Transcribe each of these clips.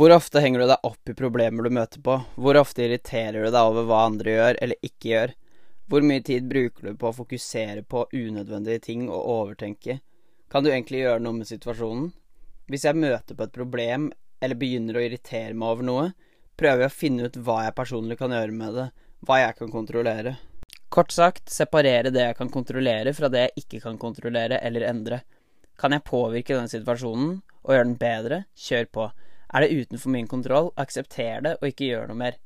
Hvor ofte henger du deg opp i problemer du møter på? Hvor ofte irriterer du deg over hva andre gjør eller ikke gjør? Hvor mye tid bruker du på å fokusere på unødvendige ting og overtenke? Kan du egentlig gjøre noe med situasjonen? Hvis jeg møter på et problem eller begynner å irritere meg over noe, prøver jeg å finne ut hva jeg personlig kan gjøre med det, hva jeg kan kontrollere. Kort sagt, separere det jeg kan kontrollere fra det jeg ikke kan kontrollere eller endre. Kan jeg påvirke denne situasjonen og gjøre den bedre? Kjør på. Er det utenfor min kontroll, aksepter det og ikke gjør noe mer.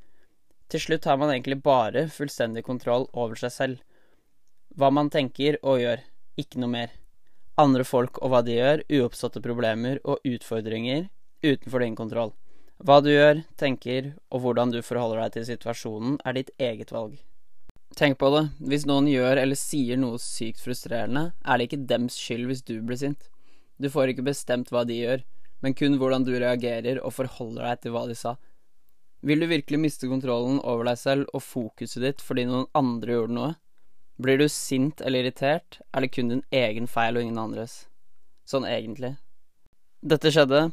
Til slutt har man egentlig bare fullstendig kontroll over seg selv. Hva man tenker og gjør, ikke noe mer. Andre folk og hva de gjør, uoppståtte problemer og utfordringer utenfor din kontroll. Hva du gjør, tenker og hvordan du forholder deg til situasjonen, er ditt eget valg. Tenk på det, hvis noen gjør eller sier noe sykt frustrerende, er det ikke dems skyld hvis du blir sint. Du får ikke bestemt hva de gjør, men kun hvordan du reagerer og forholder deg til hva de sa. Vil du virkelig miste kontrollen over deg selv og fokuset ditt fordi noen andre gjorde noe? Blir du sint eller irritert, er det kun din egen feil og ingen andres. Sånn egentlig. Dette skjedde.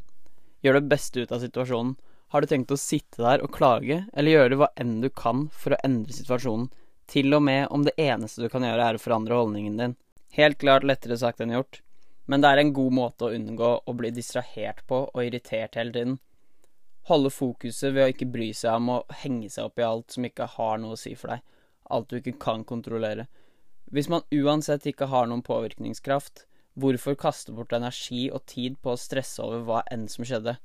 Gjør det beste ut av situasjonen. Har du tenkt å sitte der og klage, eller gjøre hva enn du kan for å endre situasjonen, til og med om det eneste du kan gjøre er å forandre holdningen din? Helt klart lettere sagt enn gjort. Men det er en god måte å unngå å bli distrahert på og irritert hele tiden. Holde fokuset ved å ikke bry seg om å henge seg opp i alt som ikke har noe å si for deg, alt du ikke kan kontrollere. Hvis man uansett ikke har noen påvirkningskraft, hvorfor kaste bort energi og tid på å stresse over hva enn som skjedde?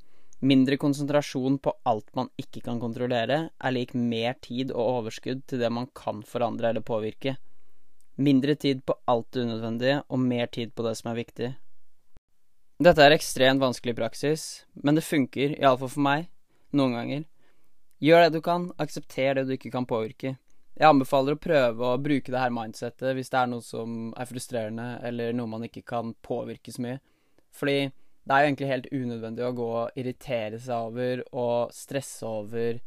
Mindre konsentrasjon på alt man ikke kan kontrollere, er lik mer tid og overskudd til det man kan forandre eller påvirke. Mindre tid på alt det unødvendige, og mer tid på det som er viktig. Dette er ekstremt vanskelig praksis, men det funker, iallfall for meg, noen ganger. Gjør det du kan, aksepter det du ikke kan påvirke. Jeg anbefaler å prøve å bruke det her mindsettet hvis det er noe som er frustrerende, eller noe man ikke kan påvirke så mye. Fordi det er jo egentlig helt unødvendig å gå og irritere seg over og stresse over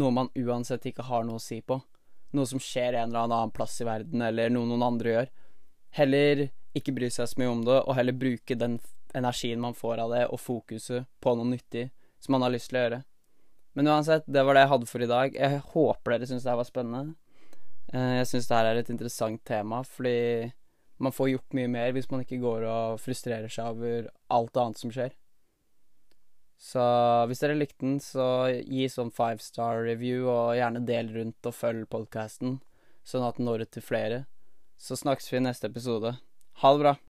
noe man uansett ikke har noe å si på noe som skjer en eller annen plass i verden, eller noe noen andre gjør. Heller ikke bry seg så mye om det, og heller bruke den energien man får av det, og fokuset på noe nyttig som man har lyst til å gjøre. Men uansett, det var det jeg hadde for i dag. Jeg håper dere syns det her var spennende. Eh, jeg syns det her er et interessant tema, fordi man får gjort mye mer hvis man ikke går og frustrerer seg over alt annet som skjer. Så hvis dere likte den, så gi sånn five star review, og gjerne del rundt og følg podkasten, sånn at den når ut til flere. Så snakkes vi i neste episode. Ha det bra.